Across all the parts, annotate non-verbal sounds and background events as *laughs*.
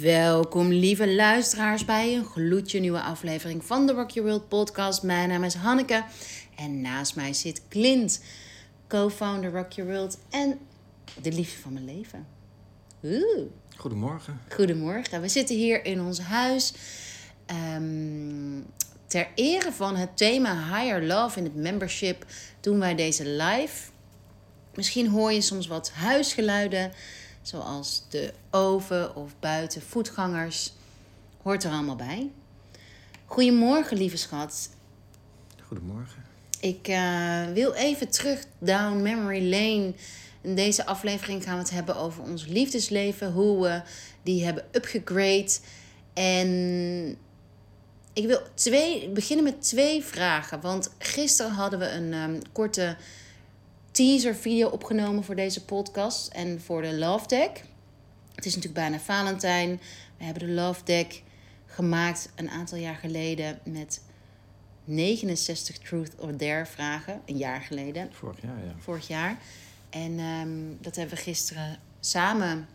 Welkom lieve luisteraars bij een gloedje nieuwe aflevering van de Rock Your World podcast. Mijn naam is Hanneke en naast mij zit Clint, co-founder Rock Your World en de liefde van mijn leven. Oeh. Goedemorgen. Goedemorgen. We zitten hier in ons huis ehm, ter ere van het thema Higher Love in het membership doen wij deze live. Misschien hoor je soms wat huisgeluiden, zoals de oven of buiten voetgangers. Hoort er allemaal bij. Goedemorgen, lieve schat. Goedemorgen. Ik eh, wil even terug down memory lane. In deze aflevering gaan we het hebben over ons liefdesleven, hoe we die hebben upgegrade. En ik wil twee, beginnen met twee vragen. Want gisteren hadden we een ehm, korte teaser video opgenomen voor deze podcast en voor de Love Deck. Het is natuurlijk bijna Valentijn. We hebben de Love Deck gemaakt een aantal jaar geleden met 69 Truth or Dare vragen. Een jaar geleden. Vorig jaar, ja. Vorig jaar. En ehm, dat hebben we gisteren samen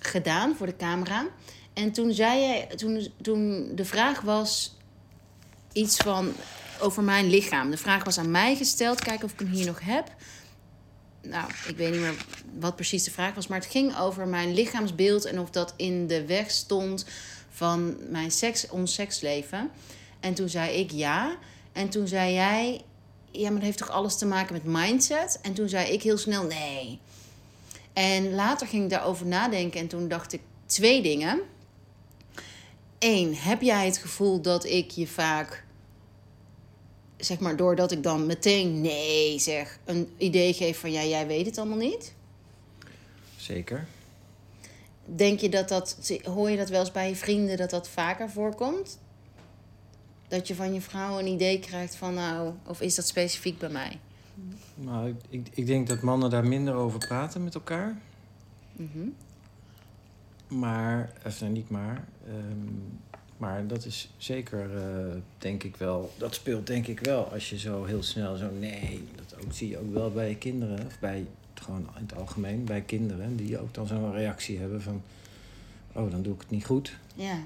gedaan voor de camera. En toen zei je, toen, toen de vraag was iets van over mijn lichaam. De vraag was aan mij gesteld. Kijken of ik hem hier nog heb. Nou, ik weet niet meer wat precies de vraag was. Maar het ging over mijn lichaamsbeeld. En of dat in de weg stond van mijn seks, ons seksleven. En toen zei ik ja. En toen zei jij... Ja, maar dat heeft toch alles te maken met mindset? En toen zei ik heel snel nee. En later ging ik daarover nadenken. En toen dacht ik twee dingen. Eén, heb jij het gevoel dat ik je vaak zeg maar, doordat ik dan meteen nee zeg, een idee geef van ja, jij weet het allemaal niet? Zeker. Denk je dat dat, hoor je dat wel eens bij je vrienden dat dat vaker voorkomt? Dat je van je vrouw een idee krijgt van nou, of is dat specifiek bij mij? Nou, ik, ik denk dat mannen daar minder over praten met elkaar. Mhm. Maar, of nou, niet maar. ehm, maar dat is zeker, eh, denk ik wel. Dat speelt denk ik wel als je zo heel snel zo nee. Dat ook, zie je ook wel bij kinderen. Of bij, gewoon in het algemeen, bij kinderen. Die ook dan zo'n reactie hebben van... Oh, dan doe ik het niet goed. Ja.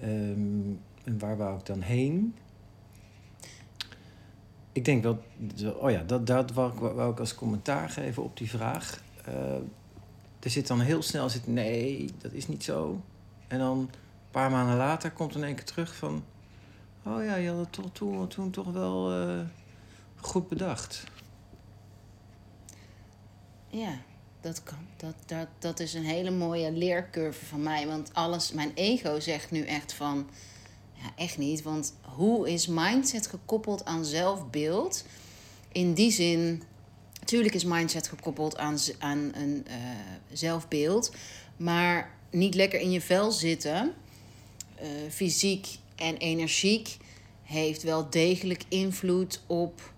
Ehm, en waar wou ik dan heen? Ik denk wel, oh ja, dat, dat wou, ik, wou ik als commentaar geven op die vraag. Eh, er zit dan heel snel, zit, nee, dat is niet zo. En dan paar maanden later komt in één keer terug van... Oh ja, je had het toch, toen, toen toch wel eh, goed bedacht. Ja, dat kan. Dat, dat, dat is een hele mooie leercurve van mij. Want alles, mijn ego zegt nu echt van. Ja, echt niet. Want hoe is mindset gekoppeld aan zelfbeeld? In die zin, natuurlijk is mindset gekoppeld aan, aan een eh, zelfbeeld. Maar niet lekker in je vel zitten, fysiek en energiek, heeft wel degelijk invloed op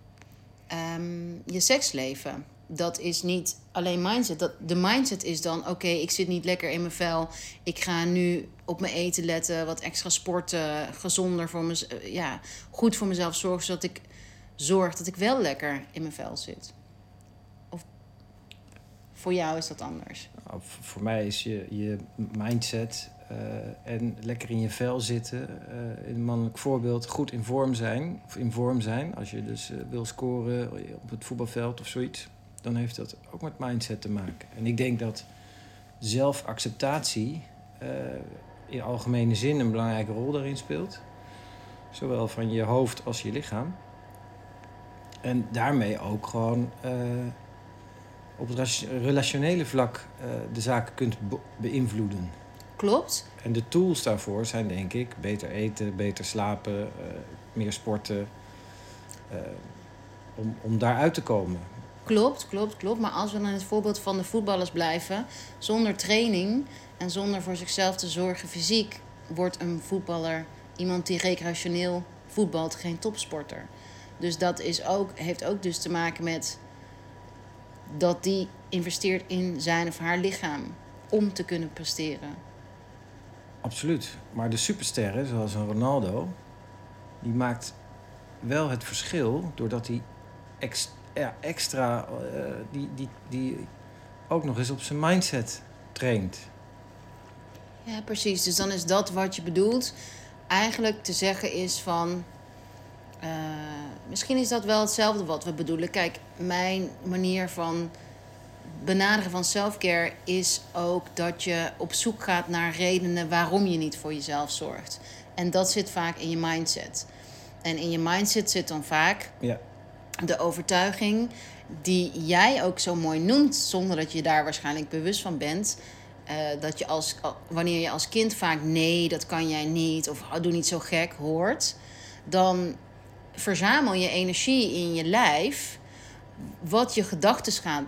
ehm, je seksleven. Dat is niet alleen mindset. Dat, de mindset is dan: oké, ik zit niet lekker in mijn vel. Ik ga nu op mijn eten letten, wat extra sporten, gezonder voor me, ja, goed voor mezelf zorgen, zodat ik zorg dat ik wel lekker in mijn vel zit. Of voor jou is dat anders? Nou, voor mij is je, je mindset eh, en lekker in je vel zitten, eh, in een mannelijk voorbeeld, goed in vorm zijn. Of in vorm zijn, als je dus eh, wil scoren op het voetbalveld of zoiets. Dan heeft dat ook met mindset te maken. En ik denk dat zelfacceptatie eh, in algemene zin een belangrijke rol daarin speelt. Zowel van je hoofd als je lichaam. En daarmee ook gewoon eh, op het relationele vlak eh, de zaken kunt be- beïnvloeden. Klopt. En de tools daarvoor zijn denk ik beter eten, beter slapen, eh, meer sporten. eh, om, om daaruit te komen. Klopt, klopt, klopt. Maar als we dan in het voorbeeld van de voetballers blijven, zonder training en zonder voor zichzelf te zorgen fysiek, wordt een voetballer iemand die recreationeel voetbalt geen topsporter. Dus dat is ook, heeft ook dus te maken met dat die investeert in zijn of haar lichaam om te kunnen presteren. Absoluut. Maar de supersterren, zoals een Ronaldo, die maakt wel het verschil doordat hij extra, eh, die, die, die ook nog eens op zijn mindset traint. Ja, precies. Dus dan is dat wat je bedoelt. Eigenlijk te zeggen is van. eh, misschien is dat wel hetzelfde wat we bedoelen. Kijk, mijn manier van benaderen van selfcare is ook dat je op zoek gaat naar redenen waarom je niet voor jezelf zorgt. En dat zit vaak in je mindset. En in je mindset zit dan vaak Ja. de overtuiging die jij ook zo mooi noemt, zonder dat je daar waarschijnlijk bewust van bent. eh, dat je als, al- wanneer je als kind vaak nee, dat kan jij niet, of "Oh, doe niet zo gek hoort, dan verzamel je energie in je lijf, wat je gedachten gaat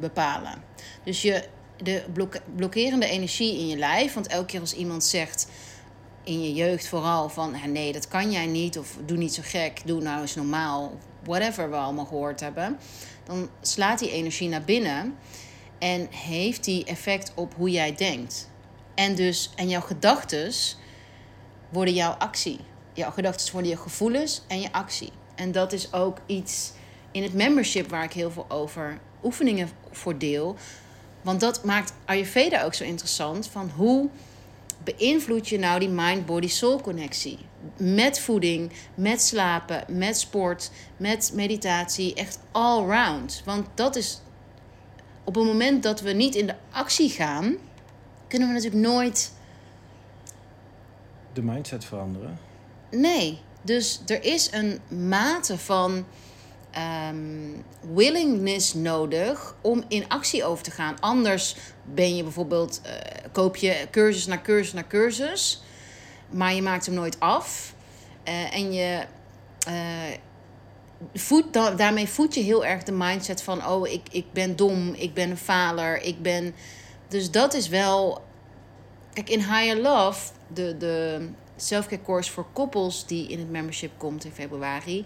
bepalen. Dus je, de blok- blokkerende energie in je lijf, want elke keer als iemand zegt in je jeugd vooral van "Ja, nee, dat kan jij niet, of doe niet zo gek, doe nou eens normaal, whatever we allemaal gehoord hebben, dan slaat die energie naar binnen en heeft die effect op hoe jij denkt. En dus, en jouw gedachten worden jouw actie. Jouw gedachten worden je gevoelens en je actie. En dat is ook iets in het membership waar ik heel veel over oefeningen voor deel. Want dat maakt Ayurveda ook zo interessant. Van hoe beïnvloed je nou die mind-body-soul connectie? Met voeding, met slapen, met sport, met meditatie. Echt all round. Want dat is op het moment dat we niet in de actie gaan, kunnen we natuurlijk nooit. De mindset veranderen. Nee. Dus er is een mate van ehm, willingness nodig om in actie over te gaan. Anders ben je bijvoorbeeld, eh, koop je cursus na cursus na cursus, maar je maakt hem nooit af. Eh, en je eh, voedt, da- daarmee voed je heel erg de mindset van: oh, ik, ik ben dom, ik ben een faler, ik ben. Dus dat is wel. Kijk, in Higher Love, de, de selfcare course voor koppels die in het membership komt in februari,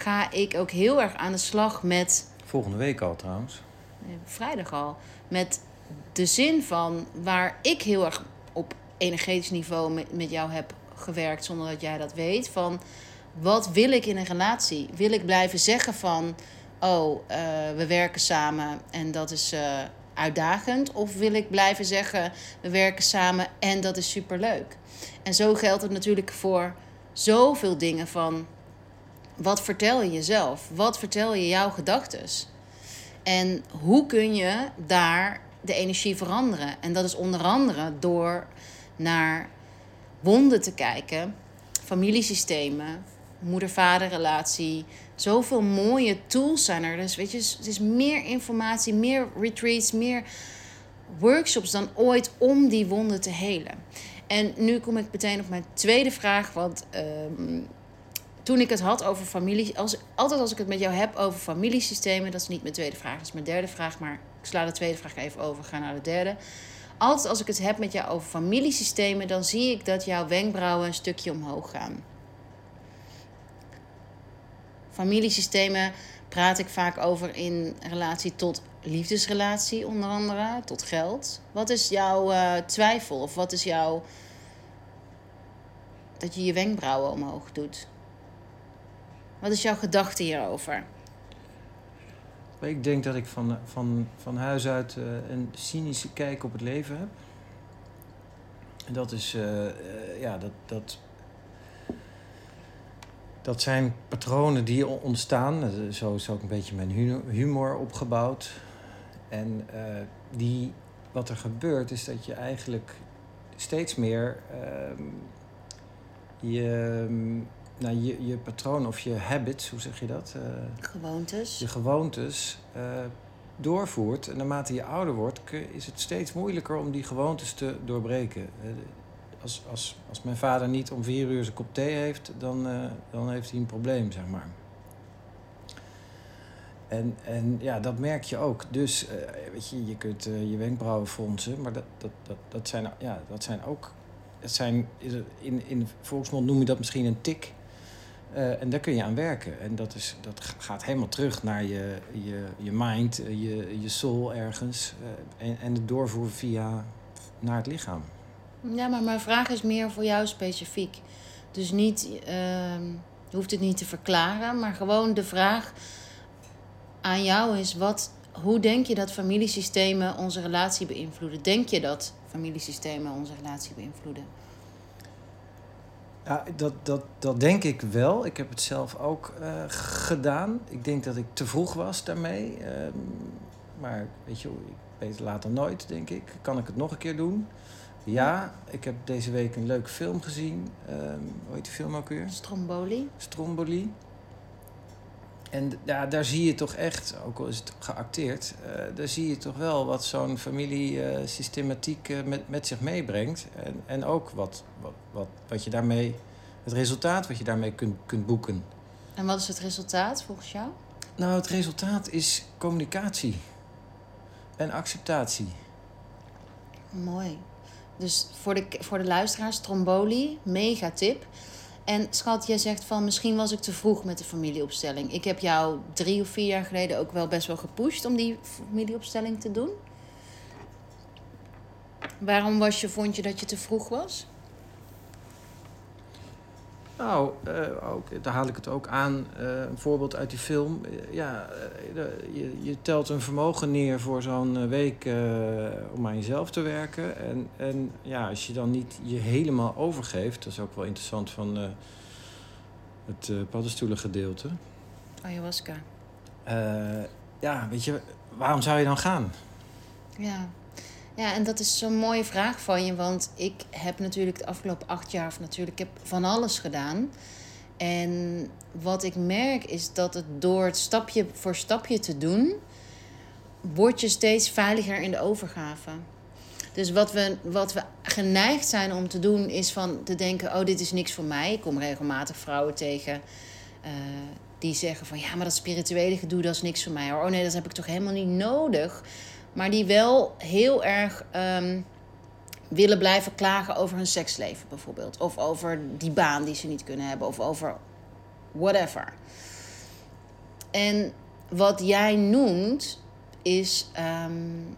ga ik ook heel erg aan de slag met Volgende week al trouwens. vrijdag al. Met de zin van waar ik heel erg op energetisch niveau met, met jou heb gewerkt zonder dat jij dat weet. Van wat wil ik in een relatie? Wil ik blijven zeggen van oh, eh, we werken samen en dat is eh, uitdagend? Of wil ik blijven zeggen we werken samen en dat is superleuk? En zo geldt het natuurlijk voor zoveel dingen van wat vertel je jezelf? Wat vertel je jouw gedachtes? En hoe kun je daar de energie veranderen? En dat is onder andere door naar wonden te kijken, familiesystemen, moeder-vader-relatie. Zoveel mooie tools zijn er. Dus weet je, het is meer informatie, meer retreats, meer workshops dan ooit om die wonden te helen. En nu kom ik meteen op mijn tweede vraag. Want ehm, toen ik het had over familie. Als, altijd als ik het met jou heb over familiesystemen. Dat is niet mijn tweede vraag, dat is mijn derde vraag. Maar ik sla de tweede vraag even over. Ga naar de derde. Altijd als ik het heb met jou over familiesystemen. dan zie ik dat jouw wenkbrauwen een stukje omhoog gaan. Familiesystemen praat ik vaak over in relatie tot liefdesrelatie, onder andere, tot geld. Wat is jouw eh, twijfel of wat is jouw. dat je je wenkbrauwen omhoog doet? Wat is jouw gedachte hierover? Ik denk dat ik van, van, van huis uit eh, een cynische kijk op het leven heb. En dat is, eh, eh, ja, dat, dat, dat zijn patronen die ontstaan. Zo is ook een beetje mijn hu- humor opgebouwd. En die, wat er gebeurt is dat je eigenlijk steeds meer ehm, je, ehm, nou, je, je patroon of je habits, hoe zeg je dat? Eh, Gewoontes. je gewoontes eh, doorvoert. En naarmate je ouder wordt, is het steeds moeilijker om die gewoontes te doorbreken. Eh, als, als, als mijn vader niet om vier uur zijn kop thee heeft, dan, dan heeft hij een probleem, zeg maar. En, en ja, dat merk je ook. Dus weet je, je kunt je wenkbrauwen fronsen, maar dat, dat, dat, dat, zijn, ja, dat zijn ook. Het zijn, in, in volksmond noem je dat misschien een tik. Eh, en daar kun je aan werken. En dat, is, dat gaat helemaal terug naar je, je, je mind, eh, je, je soul ergens. eh, en, en het doorvoeren via naar het lichaam. Ja, maar mijn vraag is meer voor jou specifiek. Dus niet, ehm, je hoeft het niet te verklaren, maar gewoon de vraag aan jou is: wat hoe denk je dat familiesystemen onze relatie beïnvloeden? Denk je dat familiesystemen onze relatie beïnvloeden? Ja, dat, dat, dat denk ik wel. Ik heb het zelf ook uh, gedaan. Ik denk dat ik te vroeg was daarmee. Uh, maar weet je, ik weet later nooit, denk ik. Kan ik het nog een keer doen? Ja, ik heb deze week een leuke film gezien. Um, hoe heet die film ook weer? Stromboli. Stromboli. En ja, daar zie je toch echt, ook al is het geacteerd, uh, daar zie je toch wel wat zo'n familiesystematiek uh, met, met zich meebrengt. En, en ook wat, wat, wat, wat je daarmee, het resultaat wat je daarmee kunt, kunt boeken. En wat is het resultaat volgens jou? Nou, het resultaat is communicatie en acceptatie. Mooi. Dus voor de, voor de luisteraars, tromboli, mega tip. En schat, jij zegt van misschien was ik te vroeg met de familieopstelling. Ik heb jou drie of vier jaar geleden ook wel best wel gepusht om die familieopstelling te doen. Waarom was je, vond je dat je te vroeg was? Nou, uh, ook, daar haal ik het ook aan. Uh, een voorbeeld uit die film. ja, je, je, telt een vermogen neer voor zo'n week om aan jezelf te werken. En, en ja, als je dan niet je helemaal overgeeft, dat is ook wel interessant van het uh, paddenstoelengedeelte. Ayahuasca. ja, weet je, waarom zou je dan gaan? Ja. Ja, en dat is zo'n mooie vraag van je. Want ik heb natuurlijk de afgelopen acht jaar... of natuurlijk, heb van alles gedaan. En wat ik merk is dat het door het stapje voor stapje te doen... word je steeds veiliger in de overgave. Dus wat we, wat we geneigd zijn om te doen... is van te denken, oh, dit is niks voor mij. Ik kom regelmatig vrouwen tegen... Uh, die zeggen van ja, maar dat spirituele gedoe, dat is niks voor mij. Oh nee, dat heb ik toch helemaal niet nodig. Maar die wel heel erg um, willen blijven klagen over hun seksleven bijvoorbeeld. Of over die baan die ze niet kunnen hebben. Of over whatever. En wat jij noemt is... Um,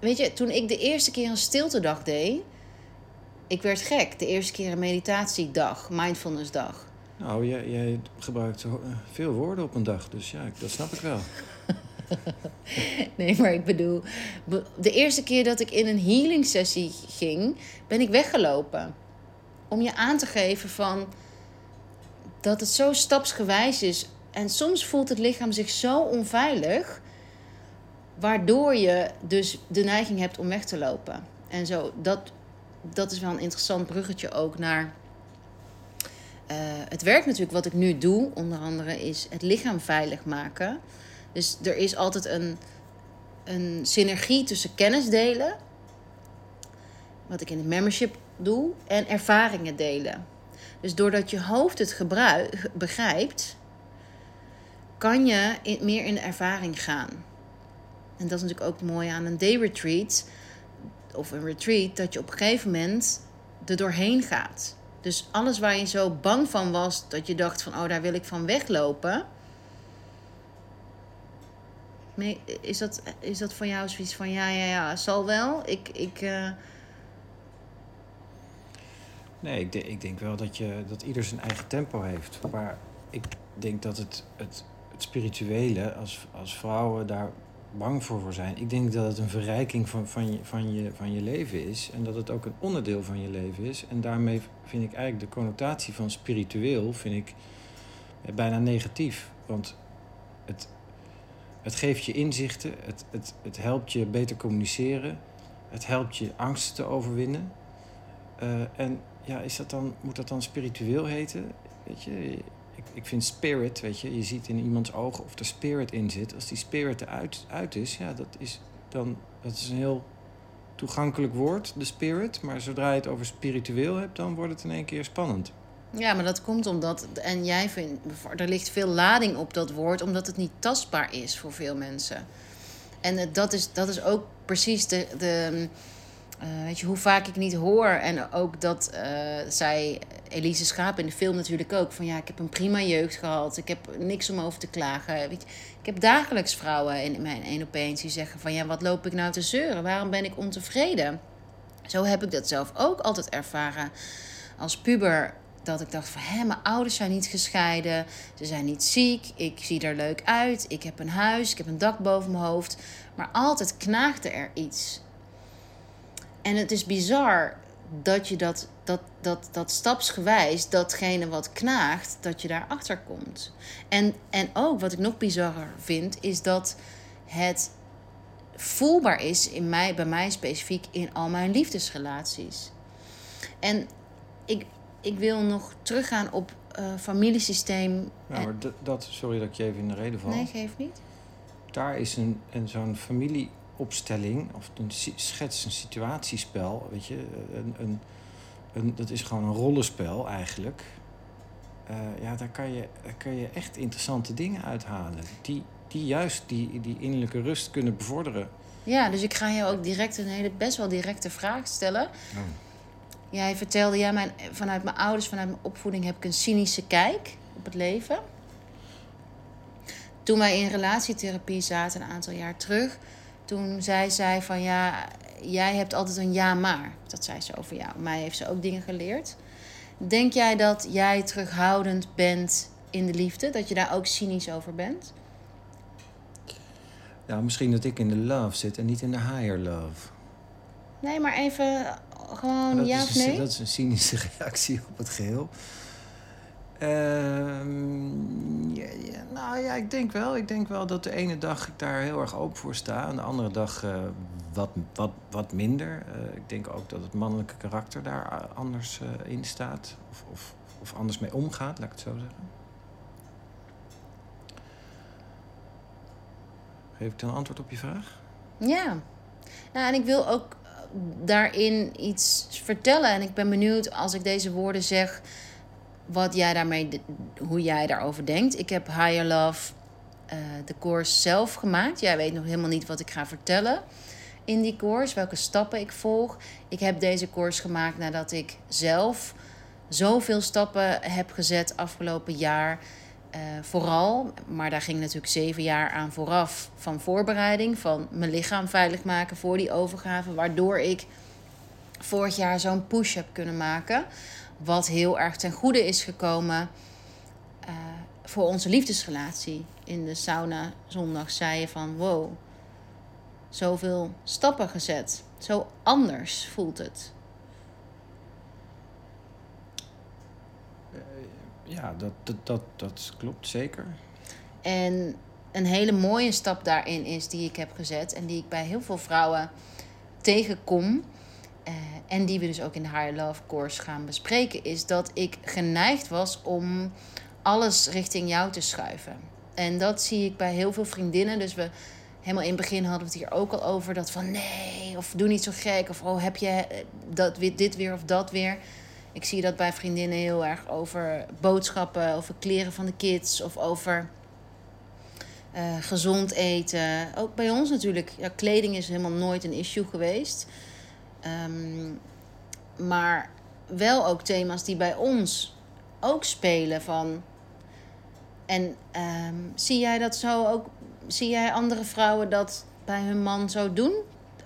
weet je, toen ik de eerste keer een stiltedag deed... Ik werd gek. De eerste keer een meditatiedag, mindfulnessdag. Nou, jij, jij gebruikt veel woorden op een dag, dus ja, dat snap ik wel. *laughs* nee, maar ik bedoel, de eerste keer dat ik in een healing sessie ging, ben ik weggelopen. Om je aan te geven van dat het zo stapsgewijs is. En soms voelt het lichaam zich zo onveilig, waardoor je dus de neiging hebt om weg te lopen. En zo, dat, dat is wel een interessant bruggetje ook naar. Uh, het werk natuurlijk wat ik nu doe, onder andere, is het lichaam veilig maken. Dus er is altijd een, een synergie tussen kennis delen, wat ik in de membership doe, en ervaringen delen. Dus doordat je hoofd het gebruik, begrijpt, kan je in, meer in de ervaring gaan. En dat is natuurlijk ook mooi aan een day retreat of een retreat, dat je op een gegeven moment er doorheen gaat. Dus alles waar je zo bang van was, dat je dacht van, oh, daar wil ik van weglopen, is dat, is dat voor jou zoiets van ja, ja, ja, zal wel? Ik. ik uh... Nee, ik, ik denk wel dat, je, dat ieder zijn eigen tempo heeft. Maar ik denk dat het, het, het spirituele, als, als vrouwen daar bang voor, voor zijn. Ik denk dat het een verrijking van, van, je, van, je, van je leven is. En dat het ook een onderdeel van je leven is. En daarmee vind ik eigenlijk de connotatie van spiritueel vind ik bijna negatief. Want het, het geeft je inzichten, het, het, het helpt je beter communiceren, het helpt je angst te overwinnen. Uh, en ja, is dat dan, moet dat dan spiritueel heten? Weet je, ik, ik vind spirit, weet je, je ziet in iemands ogen of er spirit in zit. Als die spirit eruit uit is, ja, dat is dan, dat is een heel toegankelijk woord, de spirit. Maar zodra je het over spiritueel hebt, dan wordt het in één keer spannend. Ja, maar dat komt omdat, en jij vindt, er ligt veel lading op dat woord, omdat het niet tastbaar is voor veel mensen. En dat is, dat is ook precies de, de uh, weet je, hoe vaak ik niet hoor. En ook dat uh, zij, Elise Schaap in de film natuurlijk ook, van ja, ik heb een prima jeugd gehad, ik heb niks om over te klagen. Weet je, ik heb dagelijks vrouwen in mijn één op één die zeggen van ja, wat loop ik nou te zeuren? Waarom ben ik ontevreden? Zo heb ik dat zelf ook altijd ervaren. Als puber dat ik dacht van... Hé, mijn ouders zijn niet gescheiden. Ze zijn niet ziek. Ik zie er leuk uit. Ik heb een huis. Ik heb een dak boven mijn hoofd. Maar altijd knaagde er iets. En het is bizar dat je dat, dat, dat, dat stapsgewijs, datgene wat knaagt, dat je daarachter komt. En, en ook wat ik nog bizarrer vind, is dat het voelbaar is in mij, bij mij specifiek in al mijn liefdesrelaties. En ik, ik wil nog teruggaan op uh, familiesysteem. Ja, maar dat, dat, sorry dat ik je even in de reden val. Nee, geef niet. Daar is een, een zo'n familieopstelling, of een schets, een situatiespel, weet je, een, een, een, dat is gewoon een rollenspel eigenlijk. Uh, ja, daar kan, je, daar kan je echt interessante dingen uithalen. Die, die juist die, die innerlijke rust kunnen bevorderen. Ja, dus ik ga je ook direct een hele best wel directe vraag stellen. Oh. Jij vertelde, ja, mijn, vanuit mijn ouders, vanuit mijn opvoeding heb ik een cynische kijk op het leven. Toen wij in relatietherapie zaten een aantal jaar terug, toen zei zij van ja, jij hebt altijd een ja maar. Dat zei ze over jou. Mij heeft ze ook dingen geleerd. Denk jij dat jij terughoudend bent in de liefde? Dat je daar ook cynisch over bent? Nou, misschien dat ik in de love zit en niet in de higher love. Nee, maar even gewoon ja of nee? dat is een cynische *laughs* reactie op het geheel. Ehm, ja, ja, nou ja, ik denk wel. Ik denk wel dat de ene dag ik daar heel erg open voor sta. En de andere dag uh, wat, wat, wat minder. Uh, ik denk ook dat het mannelijke karakter daar anders uh, in staat. Of, of, of anders mee omgaat, laat ik het zo zeggen. Geef ik dan antwoord op je vraag? Ja. Nou, en ik wil ook daarin iets vertellen. En ik ben benieuwd als ik deze woorden zeg, wat jij daarmee, hoe jij daarover denkt. Ik heb Higher Love, uh, de course zelf gemaakt. Jij weet nog helemaal niet wat ik ga vertellen in die course, welke stappen ik volg. Ik heb deze course gemaakt nadat ik zelf zoveel stappen heb gezet afgelopen jaar. Uh, vooral, maar daar ging natuurlijk zeven jaar aan vooraf van voorbereiding, van mijn lichaam veilig maken voor die overgave, waardoor ik vorig jaar zo'n push heb kunnen maken, wat heel erg ten goede is gekomen uh, voor onze liefdesrelatie. In de sauna zondag zei je van wow, zoveel stappen gezet, zo anders voelt het. Ja, dat, dat, dat, dat klopt zeker. En een hele mooie stap daarin is die ik heb gezet en die ik bij heel veel vrouwen tegenkom. Uh, en die we dus ook in de Higher Love Course gaan bespreken, is dat ik geneigd was om alles richting jou te schuiven. En dat zie ik bij heel veel vriendinnen. Dus we helemaal in het begin hadden we het hier ook al over dat van nee, of doe niet zo gek, of oh heb je eh, dat, dit weer of dat weer. Ik zie dat bij vriendinnen heel erg over boodschappen, over kleren van de kids of over uh, gezond eten. Ook bij ons natuurlijk. Ja, kleding is helemaal nooit een issue geweest. Um, maar wel ook thema's die bij ons ook spelen van. En um, zie jij dat zo ook? Zie jij andere vrouwen dat bij hun man zo doen?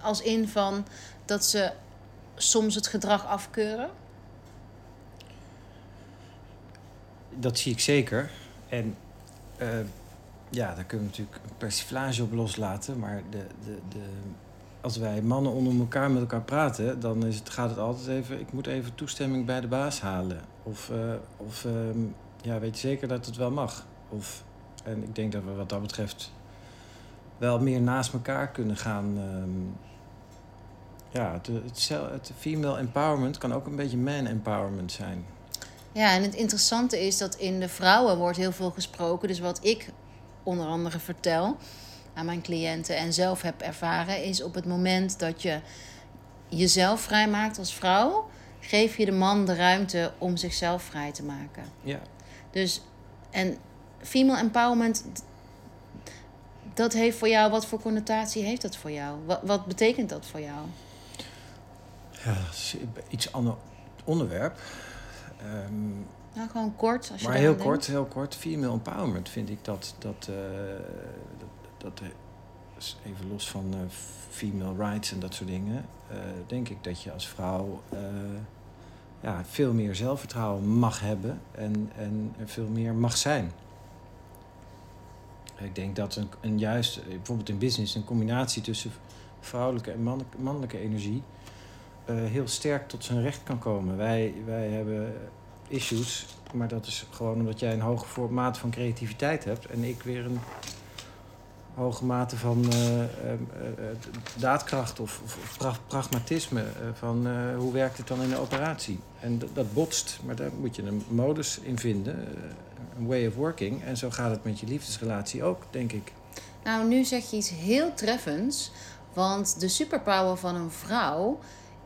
Als in van dat ze soms het gedrag afkeuren? Dat zie ik zeker. En uh, ja, daar kunnen we natuurlijk een persiflage op loslaten. Maar de, de, de, als wij mannen onder elkaar met elkaar praten, dan is het, gaat het altijd even... ik moet even toestemming bij de baas halen. Of, uh, of uh, ja, weet je zeker dat het wel mag. Of, en ik denk dat we wat dat betreft wel meer naast elkaar kunnen gaan... Um, ja, het, het, het female empowerment kan ook een beetje man empowerment zijn. Ja, en het interessante is dat in de vrouwen wordt heel veel gesproken. Dus wat ik onder andere vertel aan mijn cliënten en zelf heb ervaren, is op het moment dat je jezelf vrijmaakt als vrouw, geef je de man de ruimte om zichzelf vrij te maken. Ja. Dus, en female empowerment, dat heeft voor jou, wat voor connotatie heeft dat voor jou? Wat, wat betekent dat voor jou? Ja, dat is iets ander onderwerp. Um, nou, gewoon kort. Als je maar heel kort, heel kort. Female empowerment vind ik dat. dat, uh, dat, dat even los van uh, female rights en dat soort dingen. Uh, denk ik dat je als vrouw ja, veel meer zelfvertrouwen mag hebben en, en veel meer mag zijn. Ik denk dat een, een juist, bijvoorbeeld in business, een combinatie tussen vrouwelijke en mannelijke, mannelijke energie heel sterk tot zijn recht kan komen. Wij, wij hebben issues, maar dat is gewoon omdat jij een hoge mate van creativiteit hebt en ik weer een hoge mate van uh, uh, daadkracht of, of pragmatisme. van hoe werkt het dan in de operatie? En dat botst, maar daar moet je een modus in vinden, een way of working. En zo gaat het met je liefdesrelatie ook, denk ik. Nou, nu zeg je iets heel treffends. Want de superpower van een vrouw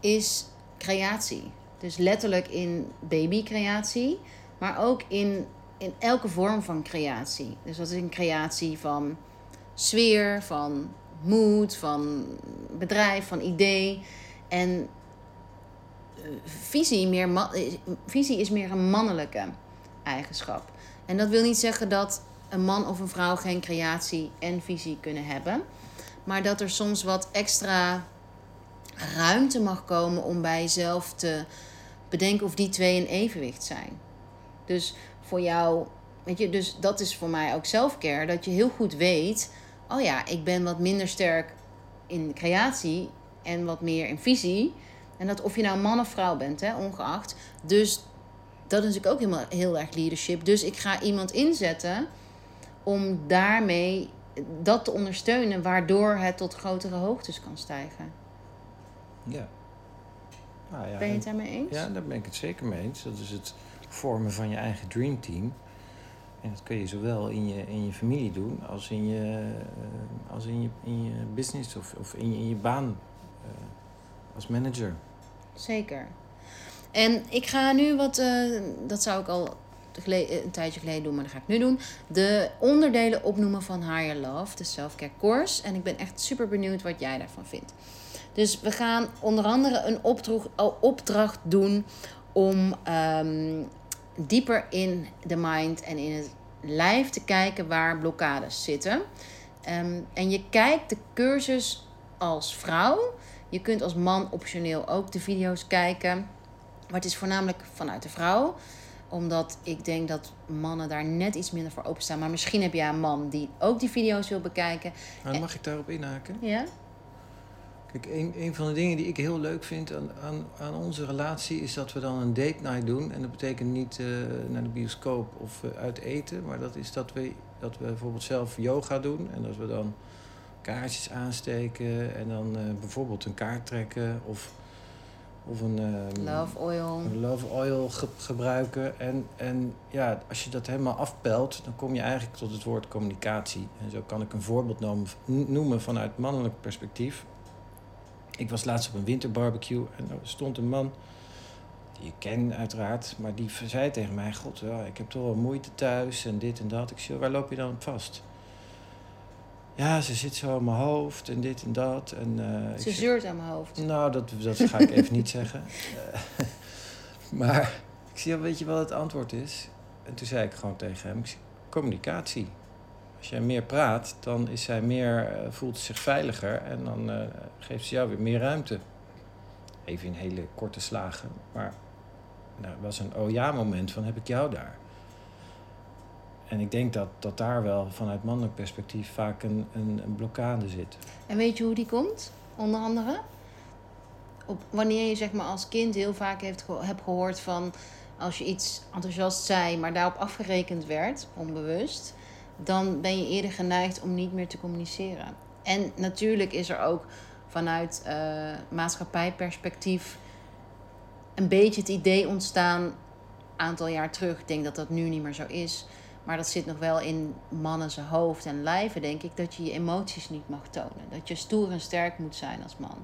is creatie. Dus letterlijk in babycreatie, maar ook in, in elke vorm van creatie. Dus dat is een creatie van sfeer, van moed, van bedrijf, van idee. En eh, visie, meer visie is meer een mannelijke eigenschap. En dat wil niet zeggen dat een man of een vrouw geen creatie en visie kunnen hebben. Maar dat er soms wat extra ruimte mag komen om bij jezelf te bedenken of die twee in evenwicht zijn. Dus voor jou, weet je, dus dat is voor mij ook selfcare. Dat je heel goed weet, oh ja, ik ben wat minder sterk in creatie en wat meer in visie. En dat of je nou man of vrouw bent, hè, ongeacht. Dus dat is natuurlijk ook helemaal heel erg leadership. Dus ik ga iemand inzetten om daarmee dat te ondersteunen, waardoor het tot grotere hoogtes kan stijgen. Ja. Nou ja ben je het daarmee eens? Ja, daar ben ik het zeker mee eens. Dat is het vormen van je eigen dreamteam. En dat kun je zowel in je, in je familie doen als in je, uh, als in je, in je business of, of in, je, in je baan uh, als manager. Zeker. En ik ga nu wat, uh, dat zou ik al een tijdje geleden doen, maar dat ga ik nu doen. De onderdelen opnoemen van Higher Love, de Selfcare Course. En ik ben echt super benieuwd wat jij daarvan vindt. Dus we gaan onder andere een opdracht, opdracht doen om ehm, dieper in de mind en in het lijf te kijken waar blokkades zitten. Ehm, en je kijkt de cursus als vrouw. Je kunt als man optioneel ook de video's kijken. Maar het is voornamelijk vanuit de vrouw omdat ik denk dat mannen daar net iets minder voor openstaan. Maar misschien heb jij een man die ook die video's wil bekijken. Nou, mag ik daarop inhaken? Ja. Kijk, een, een van de dingen die ik heel leuk vind aan, aan, aan onze relatie is dat we dan een date night doen. En dat betekent niet uh, naar de bioscoop of uh, uit eten, maar dat is dat we, dat we bijvoorbeeld zelf yoga doen. En dat we dan kaartjes aansteken en dan uh, bijvoorbeeld een kaart trekken of of een um, love oil, een love oil ge gebruiken. En, en ja, als je dat helemaal afpelt, dan kom je eigenlijk tot het woord communicatie. En zo kan ik een voorbeeld noemen vanuit mannelijk perspectief. Ik was laatst op een winterbarbecue en er stond een man die ik ken uiteraard, maar die zei tegen mij: God, ja, ik heb toch wel moeite thuis en dit en dat. Ik zei: Waar loop je dan op vast? Ja, ze zit zo aan mijn hoofd en dit en dat. En, uh, ze zeurt aan mijn hoofd. Nou, dat, dat ga ik even niet *laughs* zeggen. Uh, maar ik zie, weet je wat het antwoord is? En toen zei ik gewoon tegen hem, communicatie. Als jij meer praat, dan is zij meer, uh, voelt zich veiliger en dan geeft ze jou weer meer ruimte. Even in hele korte slagen. Maar nou, was een oh ja moment van heb ik jou daar. En ik denk dat, dat daar wel vanuit mannelijk perspectief vaak een, een, een blokkade zit. En weet je hoe die komt, onder andere? Op, wanneer je zeg maar als kind heel vaak heeft, hebt gehoord van als je iets enthousiast zei, maar daarop afgerekend werd, onbewust, dan ben je eerder geneigd om niet meer te communiceren. En natuurlijk is er ook vanuit uh, maatschappijperspectief een beetje het idee ontstaan, een aantal jaar terug, ik denk dat dat nu niet meer zo is, maar dat zit nog wel in mannen zijn hoofd en lijven, denk ik, dat je je emoties niet mag tonen. Dat je stoer en sterk moet zijn als man.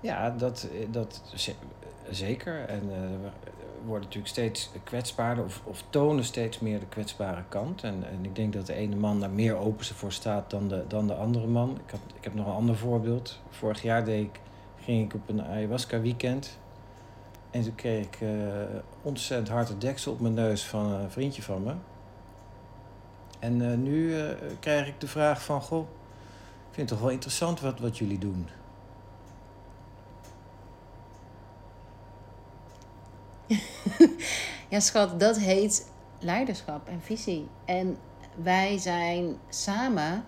Ja, dat, dat zeker. En we worden natuurlijk steeds kwetsbaarder of, of tonen steeds meer de kwetsbare kant. En, en ik denk dat de ene man daar meer open voor staat dan de, dan de andere man. Ik, had, ik heb nog een ander voorbeeld. Vorig jaar deed ik, ging ik op een ayahuasca weekend. En toen kreeg ik uh, ontzettend harde deksel op mijn neus van een vriendje van me. En uh, nu uh, krijg ik de vraag van, goh, ik vind het toch wel interessant wat, wat jullie doen. *laughs* ja, schat, dat heet leiderschap en visie. En wij zijn samen,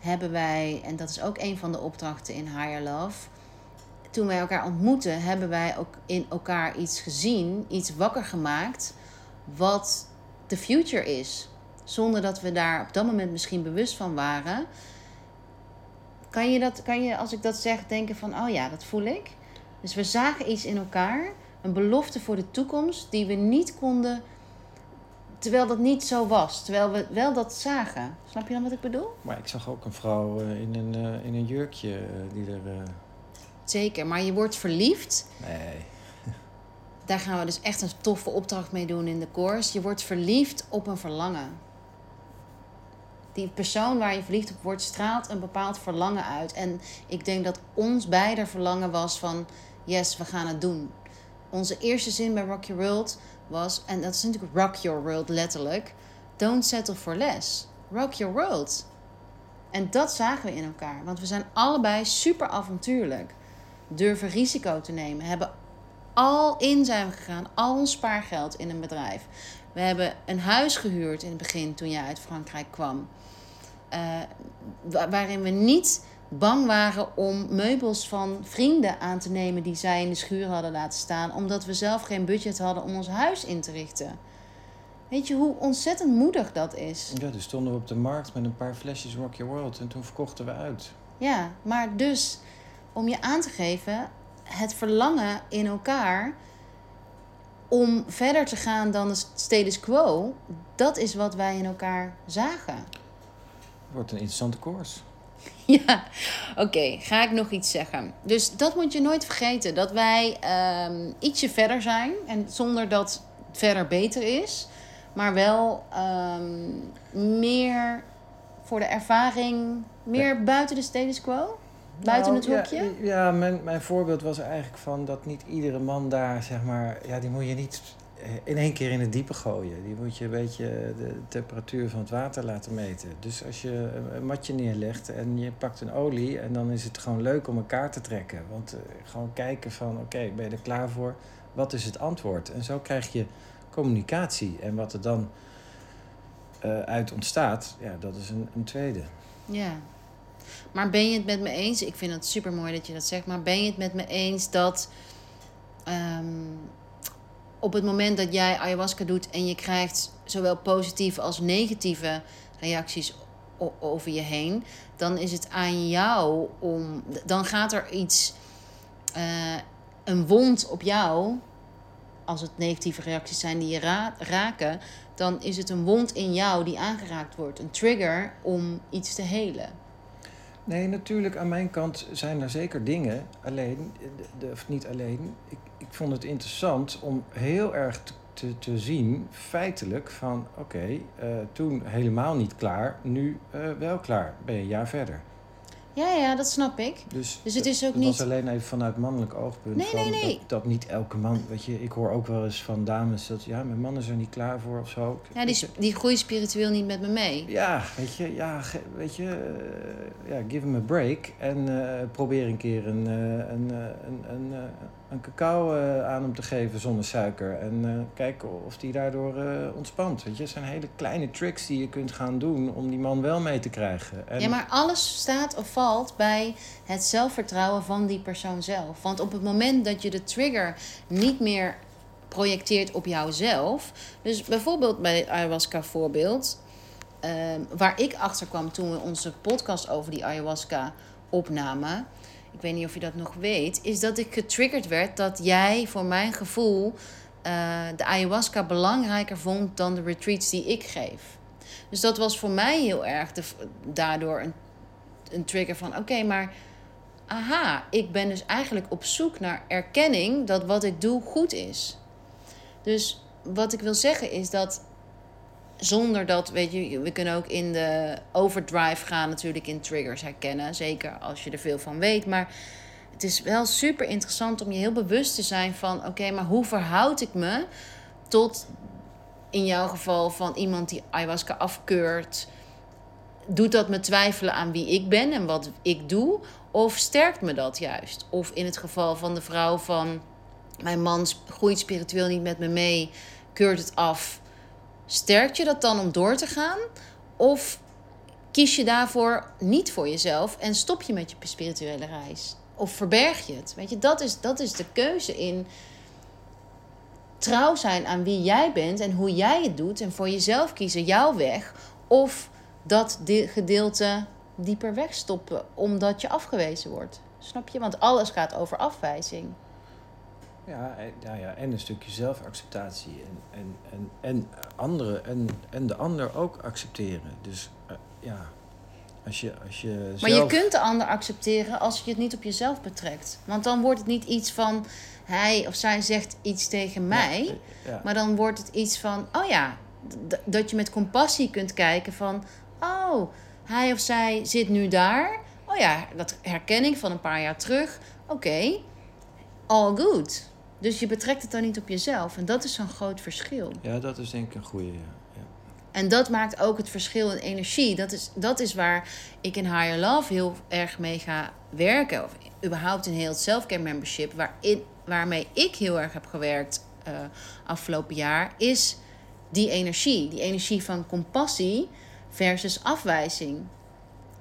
hebben wij, en dat is ook een van de opdrachten in Higher Love. Toen wij elkaar ontmoeten, hebben wij ook in elkaar iets gezien, iets wakker gemaakt, wat de future is. Zonder dat we daar op dat moment misschien bewust van waren. Kan je, dat, kan je, als ik dat zeg, denken van, oh ja, dat voel ik. Dus we zagen iets in elkaar, een belofte voor de toekomst, die we niet konden, terwijl dat niet zo was. Terwijl we wel dat zagen. Snap je dan wat ik bedoel? Maar ik zag ook een vrouw eh, in, een, eh, in een jurkje eh, die er... Zeker, maar je wordt verliefd. Nee. *laughs* Daar gaan we dus echt een toffe opdracht mee doen in de course. Je wordt verliefd op een verlangen. Die persoon waar je verliefd op wordt, straalt een bepaald verlangen uit. En ik denk dat ons beider verlangen was van... Yes, we gaan het doen. Onze eerste zin bij Rock Your World was... En dat is natuurlijk Rock Your World letterlijk. Don't settle for less. Rock Your World. En dat zagen we in elkaar. Want we zijn allebei super avontuurlijk. Durven risico te nemen. Hebben al in zijn we gegaan. Al ons spaargeld in een bedrijf. We hebben een huis gehuurd in het begin toen jij uit Frankrijk kwam. Eh, wa- waarin we niet bang waren om meubels van vrienden aan te nemen die zij in de schuur hadden laten staan, omdat we zelf geen budget hadden om ons huis in te richten. Weet je hoe ontzettend moedig dat is? Ja, toen stonden we op de markt met een paar flesjes Rock Your World en toen verkochten we uit. Ja, maar dus om je aan te geven, het verlangen in elkaar om verder te gaan dan de status quo, dat is wat wij in elkaar zagen. Wordt een interessante koers. *laughs* Ja, oké. Ga ik nog iets zeggen? Dus dat moet je nooit vergeten. Dat wij ehm, ietsje verder zijn. En zonder dat het verder beter is. Maar wel ehm, meer voor de ervaring. Meer buiten de status quo. Buiten Nou, het hokje. Ja, ja mijn, mijn voorbeeld was eigenlijk van dat niet iedere man daar, zeg maar... Ja, die moet je niet in één keer in het diepe gooien. Die moet je een beetje de temperatuur van het water laten meten. Dus als je een- matje neerlegt en je pakt een olie... en dan is het gewoon leuk om elkaar te trekken. Want eh, gewoon kijken van, oké, ben je er klaar voor? Wat is het antwoord? En zo krijg je communicatie. En wat er dan eh, uit ontstaat, ja, dat is een, een tweede. Ja. Maar ben je het met me eens? Ik vind het super mooi dat je dat zegt. Maar ben je het met me eens dat ehm, op het moment dat jij ayahuasca doet en je krijgt zowel positieve als negatieve reacties over je heen, dan is het aan jou om. Dan gaat er iets, eh, een wond op jou. Als het negatieve reacties zijn die je ra- raken, dan is het een wond in jou die aangeraakt wordt. Een trigger om iets te helen. Nee, natuurlijk, aan mijn kant zijn er zeker dingen. Alleen, of niet alleen. Vond het interessant om heel erg te, te, zien, feitelijk, van oké, eh, toen helemaal niet klaar, nu eh, wel klaar. Ben je een jaar verder. Ja, ja, dat snap ik. Dus, Dus het is ook dat niet- was alleen even vanuit mannelijk oogpunt. Nee, van nee, nee. Dat, dat niet elke man, weet je, ik hoor ook wel eens van dames dat, ja, mijn man is er niet klaar voor of zo. Ja, die, die groeit spiritueel niet met me mee. Ja, weet je, ja, weet je, eh, ja, give hem a break en probeer een keer een, een, een, een, een cacao eh, aan hem te geven zonder suiker en eh, kijken of die daardoor eh, ontspant. Weet je, het zijn hele kleine tricks die je kunt gaan doen om die man wel mee te krijgen. En, Ja, maar alles staat of valt bij het zelfvertrouwen van die persoon zelf. Want op het moment dat je de trigger niet meer projecteert op jouzelf. Dus bijvoorbeeld bij het ayahuasca voorbeeld. ehm, waar ik achter kwam toen we onze podcast over die ayahuasca opnamen. Ik weet niet of je dat nog weet. Is dat ik getriggerd werd dat jij voor mijn gevoel eh, de ayahuasca belangrijker vond dan de retreats die ik geef. Dus dat was voor mij heel erg de, daardoor een, een trigger van: oké, maar aha, ik ben dus eigenlijk op zoek naar erkenning dat wat ik doe goed is. Dus wat ik wil zeggen is dat zonder dat, weet je, we kunnen ook in de overdrive gaan natuurlijk in triggers herkennen. Zeker als je er veel van weet. Maar het is wel super interessant om je heel bewust te zijn van: oké, maar hoe verhoud ik me tot in jouw geval van iemand die ayahuasca afkeurt? Doet dat me twijfelen aan wie ik ben en wat ik doe? Of sterkt me dat juist? Of in het geval van de vrouw van mijn man groeit spiritueel niet met me mee, keurt het af. Sterkt je dat dan om door te gaan? Of kies je daarvoor niet voor jezelf en stop je met je spirituele reis? Of verberg je het? Weet je, dat is, dat is de keuze in trouw zijn aan wie jij bent en hoe jij het doet. En voor jezelf kiezen, jouw weg. Of dat gedeelte dieper wegstoppen omdat je afgewezen wordt. Snap je? Want alles gaat over afwijzing. Ja, en- ja, ja, en een stukje zelfacceptatie. En, en, en, en, anderen, en, en de ander ook accepteren. Dus eh, ja, als je, als je Maar je zelf- kunt de ander accepteren als je het niet op jezelf betrekt. Want dan wordt het niet iets van hij of zij zegt iets tegen mij. Ja, ja. Maar dan wordt het iets van, oh ja, dat je met compassie kunt kijken van, oh, hij of zij zit nu daar. Oh ja, dat herken ik van een paar jaar terug. Oké, all good. Dus je betrekt het dan niet op jezelf. En dat is zo'n groot verschil. ja, dat is denk ik een goede. Ja. Ja. En dat maakt ook het verschil in energie. Dat is, dat is waar ik in Higher Love heel erg mee ga werken. Of überhaupt in heel het Selfcare Membership. Waarin, waarmee ik heel erg heb gewerkt eh, afgelopen jaar. Is die energie. Die energie van compassie versus afwijzing.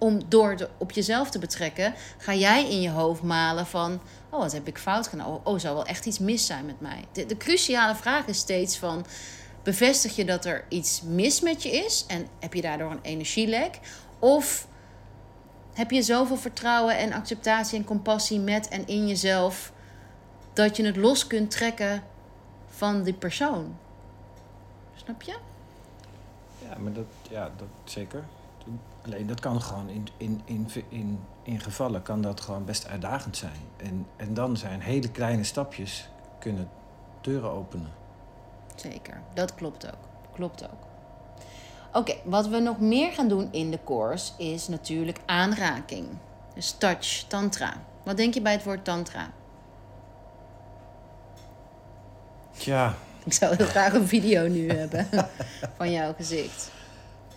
Om door op jezelf te betrekken, ga jij in je hoofd malen van... Oh, wat heb ik fout gedaan? Oh, oh zou wel echt iets mis zijn met mij? De, de cruciale vraag is steeds van... Bevestig je dat er iets mis met je is en heb je daardoor een energielek? Of heb je zoveel vertrouwen en acceptatie en compassie met en in jezelf dat je het los kunt trekken van die persoon? Snap je? Ja, maar dat, ja, dat zeker. Alleen dat kan gewoon in, in, in, in, in gevallen kan dat gewoon best uitdagend zijn. En, en dan zijn hele kleine stapjes kunnen deuren openen. Zeker, dat klopt ook. Klopt ook. Oké, wat we nog meer gaan doen in de course is natuurlijk aanraking. Dus touch, tantra. Wat denk je bij het woord tantra? Tja, Ik zou heel graag een video nu hebben *laughs* van jouw gezicht.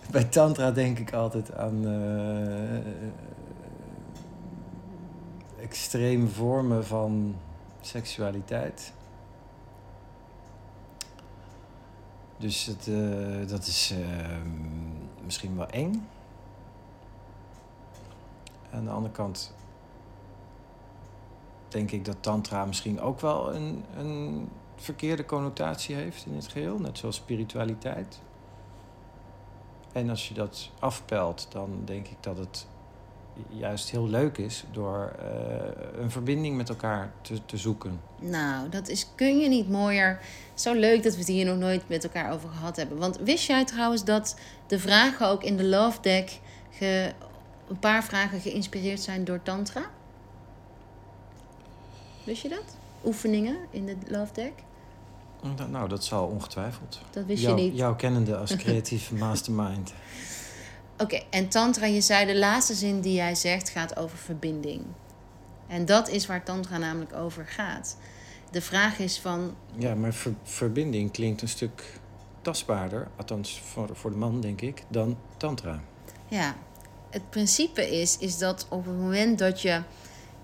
*laughs* bij tantra denk ik altijd aan eh, extreme vormen van seksualiteit. Dus het, eh, dat is eh, misschien wel eng. Aan de andere kant denk ik dat tantra misschien ook wel een, een verkeerde connotatie heeft in het geheel, net zoals spiritualiteit. En als je dat afpelt, dan denk ik dat het juist heel leuk is door eh, een verbinding met elkaar te, te zoeken. Nou, dat is, kun je niet mooier. Zo leuk dat we het hier nog nooit met elkaar over gehad hebben. Want wist jij trouwens dat de vragen ook in de Love Deck... Een paar vragen geïnspireerd zijn door Tantra? Wist je dat? Oefeningen in de Love Deck? Nou, dat zal ongetwijfeld. Dat wist Jou- je niet. Jouw kennende als *laughs* creatieve mastermind. Oké, en Tantra, je zei de laatste zin die jij zegt gaat over verbinding. En dat is waar Tantra namelijk over gaat. De vraag is van, Ja, maar ver- verbinding klinkt een stuk tastbaarder, althans voor, voor de man denk ik, dan tantra. ja, het principe is, is dat op het moment dat je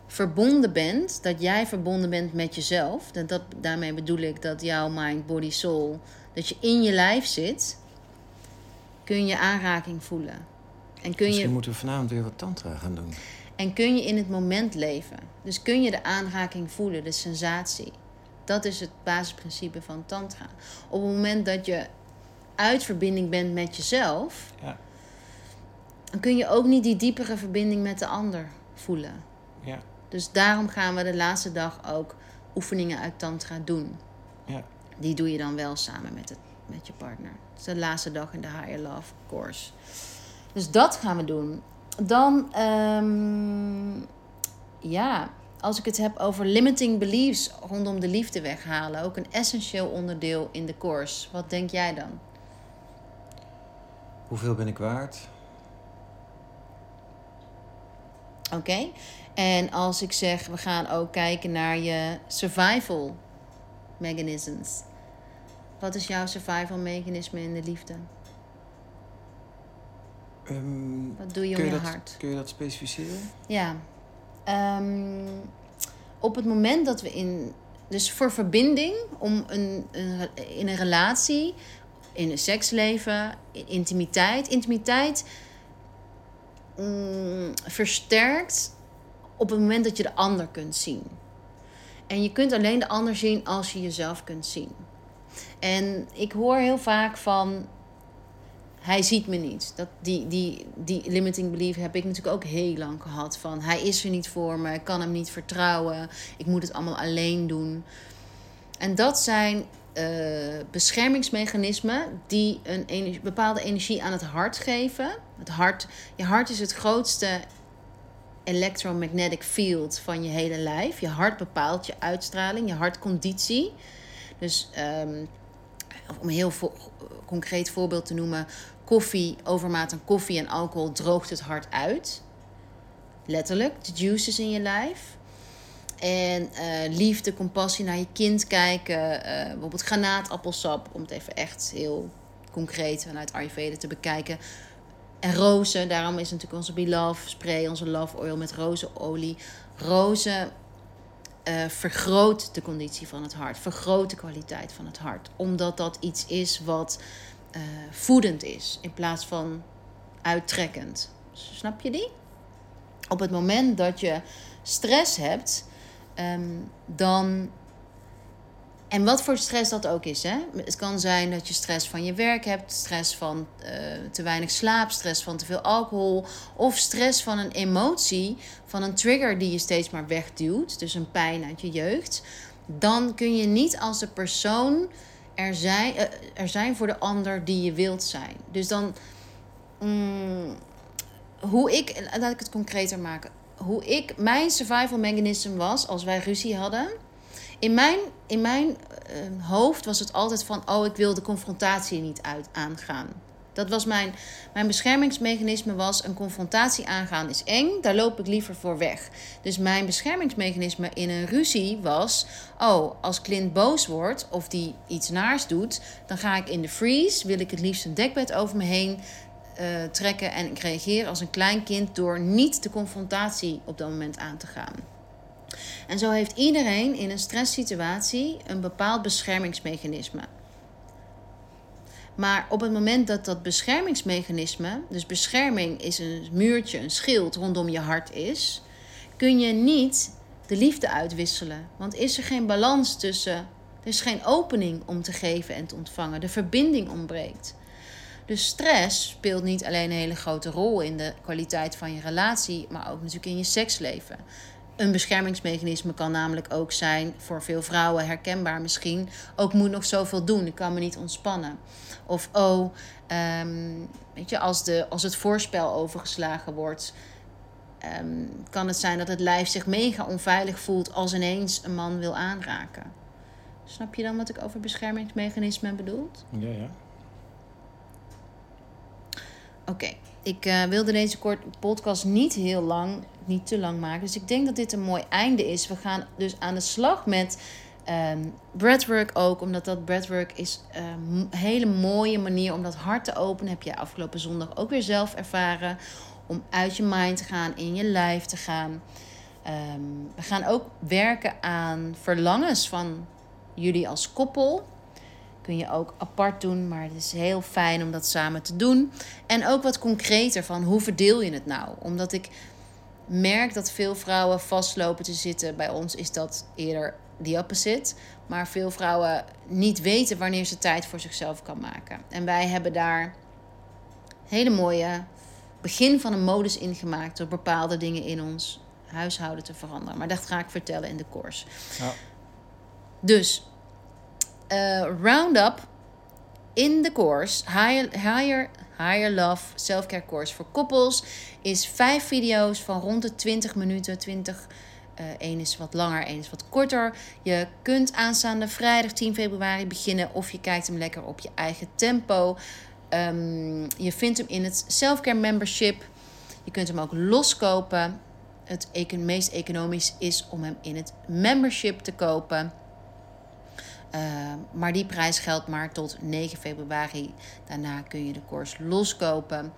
verbonden bent, dat jij verbonden bent met jezelf, dat, dat, daarmee bedoel ik dat jouw mind, body, soul, dat je in je lijf zit, kun je aanraking voelen. En kun Misschien je moeten we vanavond weer wat tantra gaan doen. En kun je in het moment leven. Dus kun je de aanraking voelen, de sensatie. Dat is het basisprincipe van Tantra. Op het moment dat je uit verbinding bent met jezelf, Ja, dan kun je ook niet die diepere verbinding met de ander voelen. Dus daarom gaan we de laatste dag ook oefeningen uit Tantra doen. ja. Die doe je dan wel samen met, het, met je partner. Het is de laatste dag in de Higher Love course. Dus dat gaan we doen. Dan, ehm, ja, als ik het heb over limiting beliefs rondom de liefde weghalen. Ook een essentieel onderdeel in de course. Wat denk jij dan? Hoeveel ben ik waard? Oké. En als ik zeg, we gaan ook kijken naar je survival mechanisms. Wat is jouw survival mechanisme in de liefde? Ehm, Wat doe je om je je dat, hart? kun je dat specificeren? Ja. Ehm, op het moment dat we in Dus voor verbinding, om een, een, in een relatie, in een seksleven, in intimiteit. Intimiteit mm, versterkt op het moment dat je de ander kunt zien. En je kunt alleen de ander zien als je jezelf kunt zien. En ik hoor heel vaak van. Hij ziet me niet. Dat, die, die, die limiting belief heb ik natuurlijk ook heel lang gehad. Van hij is er niet voor me, ik kan hem niet vertrouwen, ik moet het allemaal alleen doen. En dat zijn uh, beschermingsmechanismen die een bepaalde energie aan het hart geven. Het hart, je hart is het grootste electromagnetic field van je hele lijf. Je hart bepaalt je uitstraling, je hartconditie. Dus um, om een heel vo concreet voorbeeld te noemen: koffie, overmaat aan koffie en alcohol droogt het hart uit. Letterlijk, de juices in je lijf. En uh, liefde, compassie naar je kind kijken. Uh, bijvoorbeeld granaatappelsap, om het even echt heel concreet vanuit Ayurveda te bekijken. En rozen, daarom is natuurlijk onze Beloved spray, onze Love Oil met rozenolie. Rozen uh, vergroot de conditie van het hart, vergroot de kwaliteit van het hart. Omdat dat iets is wat uh, voedend is in plaats van uittrekkend. Snap je die? Op het moment dat je stress hebt, um, dan en wat voor stress dat ook is. Hè? Het kan zijn dat je stress van je werk hebt, stress van uh, te weinig slaap, stress van te veel alcohol. Of stress van een emotie, van een trigger die je steeds maar wegduwt. Dus een pijn uit je jeugd. Dan kun je niet als de persoon er zijn, uh, er zijn voor de ander die je wilt zijn. Dus dan. Mm, hoe ik, laat ik het concreter maken. Hoe ik, mijn survival mechanism was als wij ruzie hadden in mijn, in mijn uh, hoofd was het altijd van: oh, ik wil de confrontatie niet uit, aangaan. Dat was mijn, mijn beschermingsmechanisme was een confrontatie aangaan is eng, daar loop ik liever voor weg. Dus mijn beschermingsmechanisme in een ruzie was: oh, als Clint boos wordt of die iets naars doet, dan ga ik in de freeze, wil ik het liefst een dekbed over me heen uh, trekken en ik reageer als een klein kind door niet de confrontatie op dat moment aan te gaan. En zo heeft iedereen in een stresssituatie een bepaald beschermingsmechanisme. Maar op het moment dat dat beschermingsmechanisme, dus bescherming is een muurtje, een schild rondom je hart is, kun je niet de liefde uitwisselen. Want is er geen balans tussen, er is geen opening om te geven en te ontvangen. De verbinding ontbreekt. Dus stress speelt niet alleen een hele grote rol in de kwaliteit van je relatie, maar ook natuurlijk in je seksleven. Een beschermingsmechanisme kan namelijk ook zijn, voor veel vrouwen herkenbaar misschien, ook moet nog zoveel doen, ik kan me niet ontspannen. Of oh, um, weet je, als, de, als het voorspel overgeslagen wordt, um, kan het zijn dat het lijf zich mega onveilig voelt als ineens een man wil aanraken. Snap je dan wat ik over beschermingsmechanismen bedoel? Ja, ja. Oké, okay. ik uh, wilde deze korte podcast niet heel lang niet te lang maken. Dus ik denk dat dit een mooi einde is. We gaan dus aan de slag met um, breathwork ook. Omdat dat breathwork is ehm, een hele mooie manier om dat hart te openen. Heb je afgelopen zondag ook weer zelf ervaren. Om uit je mind te gaan, in je lijf te gaan. Um, we gaan ook werken aan verlangens van jullie als koppel kun je ook apart doen, maar het is heel fijn om dat samen te doen. En ook wat concreter van hoe verdeel je het nou? Omdat ik merk dat veel vrouwen vastlopen te zitten. Bij ons is dat eerder the opposite. Maar veel vrouwen niet weten wanneer ze tijd voor zichzelf kan maken. En wij hebben daar hele mooie begin van een modus ingemaakt door bepaalde dingen in ons huishouden te veranderen. Maar dat ga ik vertellen in de course. Ja. Dus uh, Roundup in de course, higher, higher Higher Love Self-Care Course voor koppels is vijf video's van rond de 20 minuten. 20, uh, is wat langer, één is wat korter. Je kunt aanstaande vrijdag 10 februari beginnen of je kijkt hem lekker op je eigen tempo. Um, je vindt hem in het Self-Care Membership. Je kunt hem ook loskopen. Het meest economisch is om hem in het membership te kopen. Uh, maar die prijs geldt maar tot 9 februari. Daarna kun je de course loskopen.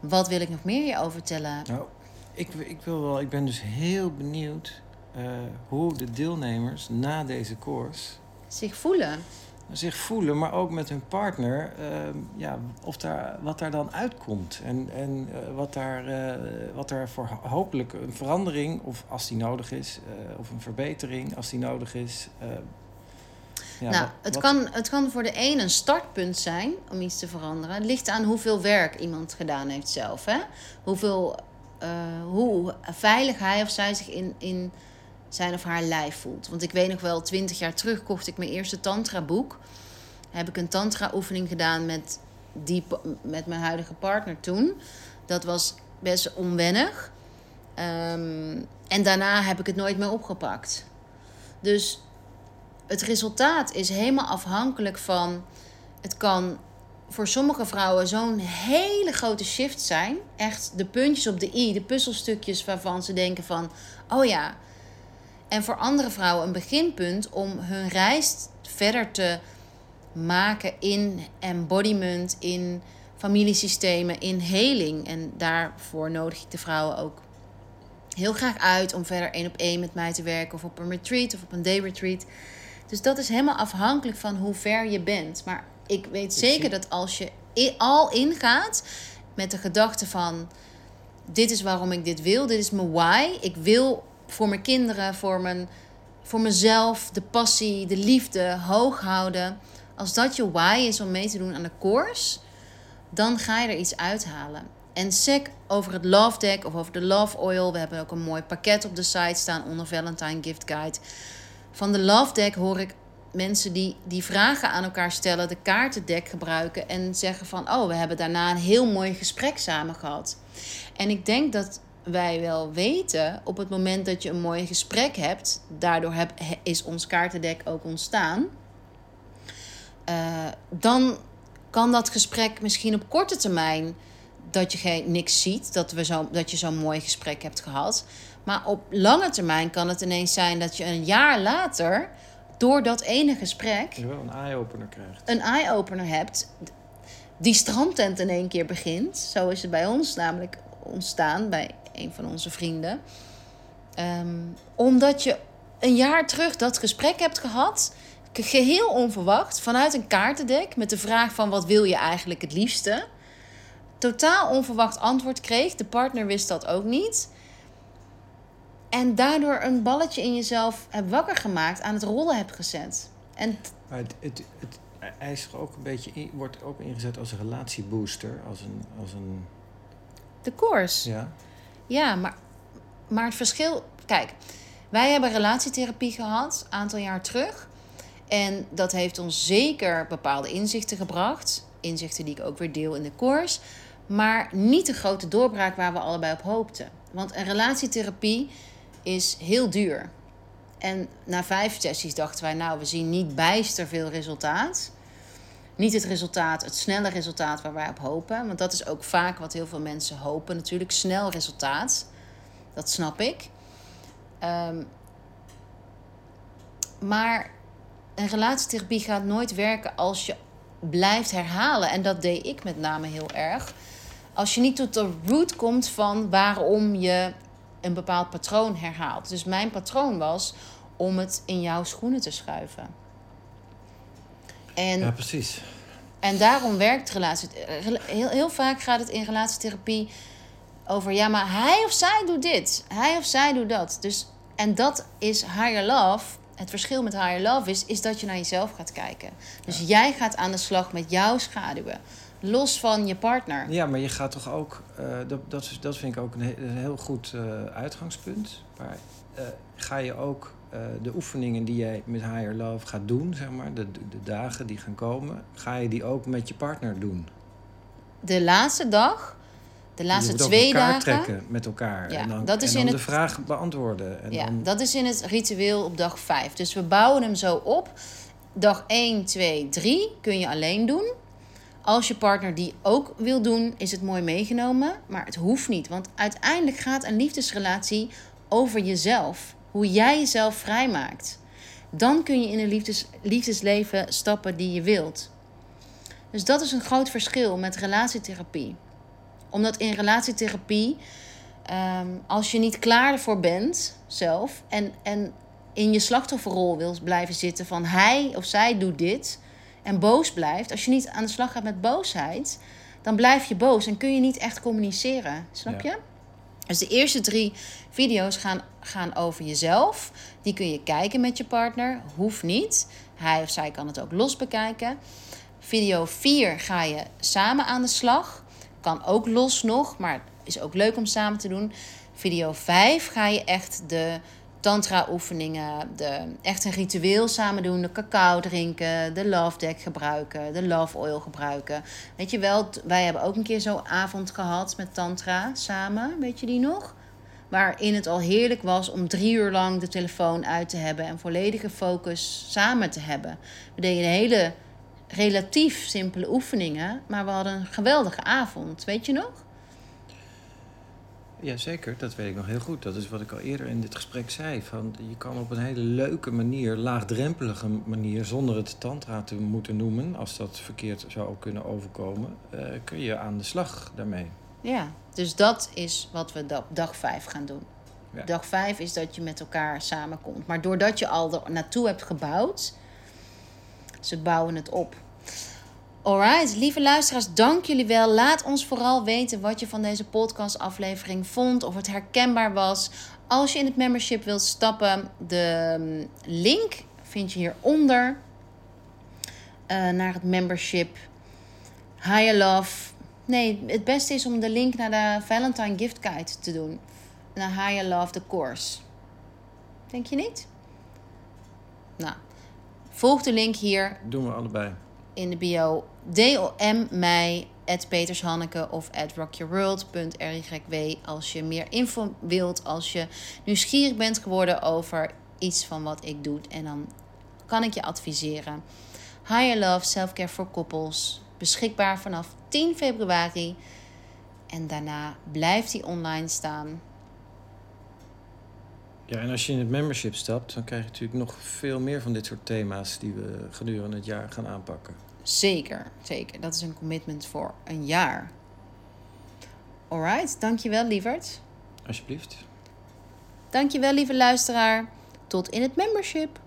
Wat wil ik nog meer je over vertellen? Nou, ik, ik, wil wel, ik ben dus heel benieuwd eh, hoe de deelnemers na deze course Zich voelen. zich voelen, maar ook met hun partner, eh, ja, of daar, wat daar dan uitkomt. En, en eh, wat, daar, eh, wat daar voor ho- hopelijk een verandering, of als die nodig is, of een verbetering als die nodig is. Ja, nou, wat- het, wat- kan, het kan voor de een een startpunt zijn om iets te veranderen. Het ligt aan hoeveel werk iemand gedaan heeft zelf. Hè? Hoeveel, eh, hoe veilig hij of zij zich in, in zijn of haar lijf voelt. Want ik weet nog wel, twintig jaar terug kocht ik mijn eerste tantra-boek. Heb ik een tantra-oefening gedaan met, die, met mijn huidige partner toen. Dat was best onwennig. Ehm, en daarna heb ik het nooit meer opgepakt. Dus het resultaat is helemaal afhankelijk van. Het kan voor sommige vrouwen zo'n hele grote shift zijn. Echt de puntjes op de i, de puzzelstukjes waarvan ze denken van, oh ja. En voor andere vrouwen een beginpunt om hun reis verder te maken in embodiment, in familiesystemen, in heling. En daarvoor nodig ik de vrouwen ook heel graag uit om verder één op één met mij te werken of op een retreat of op een day retreat. Dus dat is helemaal afhankelijk van hoe ver je bent. Maar ik weet zeker dat als je al ingaat met de gedachte van dit is waarom ik dit wil, dit is mijn why. Ik wil voor mijn kinderen, voor, mijn, voor mezelf, de passie, de liefde hoog houden. Als dat je why is om mee te doen aan de course, dan ga je er iets uithalen. En sec over het Love Deck of over de Love Oil. We hebben ook een mooi pakket op de site staan onder Valentine Gift Guide. Van de Love Deck hoor ik mensen die, die vragen aan elkaar stellen, de kaartendek gebruiken en zeggen van, oh, we hebben daarna een heel mooi gesprek samen gehad. En ik denk dat wij wel weten, op het moment dat je een mooi gesprek hebt, daardoor heb, he- is ons kaartendek ook ontstaan, eh, dan kan dat gesprek misschien op korte termijn dat je geen, niks ziet, dat, we zo, dat je zo'n mooi gesprek hebt gehad. Maar op lange termijn kan het ineens zijn dat je een jaar later, door dat ene gesprek, je wel een eye-opener krijgt. een eye-opener hebt. Die strandtent in één keer begint. Zo is het bij ons namelijk ontstaan, bij een van onze vrienden. Ehm, omdat je een jaar terug dat gesprek hebt gehad, ge- geheel onverwacht, vanuit een kaartendek met de vraag van wat wil je eigenlijk het liefste. Totaal onverwacht antwoord kreeg. De partner wist dat ook niet. En daardoor een balletje in jezelf hebt wakker gemaakt, aan het rollen hebt gezet. En Maar het, het, het, hij is ook een beetje in- wordt ook ingezet als een relatiebooster, als een, als een de course. ja. Ja, maar, maar het verschil. Kijk, wij hebben relatietherapie gehad, een aantal jaar terug. En dat heeft ons zeker bepaalde inzichten gebracht. Inzichten die ik ook weer deel in de course. Maar niet de grote doorbraak waar we allebei op hoopten. Want een relatietherapie is heel duur. En na vijf sessies dachten wij, nou, we zien niet bijster veel resultaat. Niet het resultaat, het snelle resultaat waar wij op hopen. Want dat is ook vaak wat heel veel mensen hopen. Natuurlijk snel resultaat. Dat snap ik. Ehm, maar een relatietherapie gaat nooit werken als je blijft herhalen. En dat deed ik met name heel erg. Als je niet tot de root komt van waarom je een bepaald patroon herhaalt. Dus mijn patroon was om het in jouw schoenen te schuiven. En ja, precies. en daarom werkt relatie. Heel, heel vaak gaat het in relatietherapie over ja, maar hij of zij doet dit, hij of zij doet dat. Dus en dat is higher love. Het verschil met higher love is, is dat je naar jezelf gaat kijken. Dus jij gaat aan de slag met jouw schaduwen, los van je partner. Ja, maar je gaat toch ook, eh, dat, dat, dat vind ik ook een, he- een heel goed eh, uitgangspunt. Maar eh, ga je ook de oefeningen die jij met Higher Love gaat doen, zeg maar, de, de, dagen die gaan komen, ga je die ook met je partner doen? De laatste dag, de laatste twee dagen. trekken met elkaar. Ja, en dan, dat is en dan in de het- vraag beantwoorden. En ja, dan, dat is in het ritueel op dag 5. Dus we bouwen hem zo op. Dag 1, 2, 3 kun je alleen doen. Als je partner die ook wil doen, is het mooi meegenomen. Maar het hoeft niet. Want uiteindelijk gaat een liefdesrelatie over jezelf. Hoe jij jezelf vrijmaakt. Dan kun je in een liefdes, liefdesleven stappen die je wilt. Dus dat is een groot verschil met relatietherapie. Omdat in relatietherapie ehm, als je niet klaar ervoor bent zelf en, en in je slachtofferrol wil blijven zitten van hij of zij doet dit en boos blijft, als je niet aan de slag gaat met boosheid, dan blijf je boos en kun je niet echt communiceren. Snap Ja. je? Dus de eerste drie video's gaan, gaan over jezelf. Die kun je kijken met je partner. Hoeft niet. Hij of zij kan het ook los bekijken. Video 4 ga je samen aan de slag. Kan ook los nog, maar is ook leuk om samen te doen. Video 5 ga je echt de tantra oefeningen, de, echt een ritueel samen doen. De cacao drinken, de love deck gebruiken, de love oil gebruiken. Weet je wel, wij hebben ook een keer zo'n avond gehad met tantra samen. Weet je die nog? Waarin het al heerlijk was om drie uur lang de telefoon uit te hebben en volledige focus samen te hebben. We deden hele relatief simpele oefeningen, maar we hadden een geweldige avond. Weet je nog? Ja, zeker. Dat weet ik nog heel goed. Dat is wat ik al eerder in dit gesprek zei. Van, je kan op een hele leuke manier, laagdrempelige manier, zonder het tantra te moeten noemen, als dat verkeerd zou kunnen overkomen, eh, kun je aan de slag daarmee. Ja, dus dat is wat we da- dag 5 gaan doen. Ja. Dag 5 is dat je met elkaar samenkomt. Maar doordat je al er naartoe hebt gebouwd, ze bouwen het op. Alright, lieve luisteraars, dank jullie wel. Laat ons vooral weten wat je van deze podcastaflevering vond, of het herkenbaar was. Als je in het membership wilt stappen, de mm, link vind je hieronder eh, naar het membership. Higher Love. Nee, het beste is om de link naar de Valentine Gift Guide te doen. Naar Higher Love, de course. Denk je niet? Nou, volg de link hier Doen we allebei. In de bio. DM mij, petershanneke of at rockyourworld.ryw als je meer info wilt. Als je nieuwsgierig bent geworden over iets van wat ik doe. En dan kan ik je adviseren. Higher Love, Selfcare voor koppels. Beschikbaar vanaf 10 februari. En daarna blijft die online staan. Ja, en als je in het membership stapt, dan krijg je natuurlijk nog veel meer van dit soort thema's die we gedurende het jaar gaan aanpakken. Zeker, zeker. Dat is een commitment voor een jaar. Alright, dankjewel lieverd. Alsjeblieft. Dankjewel lieve luisteraar. Tot in het membership.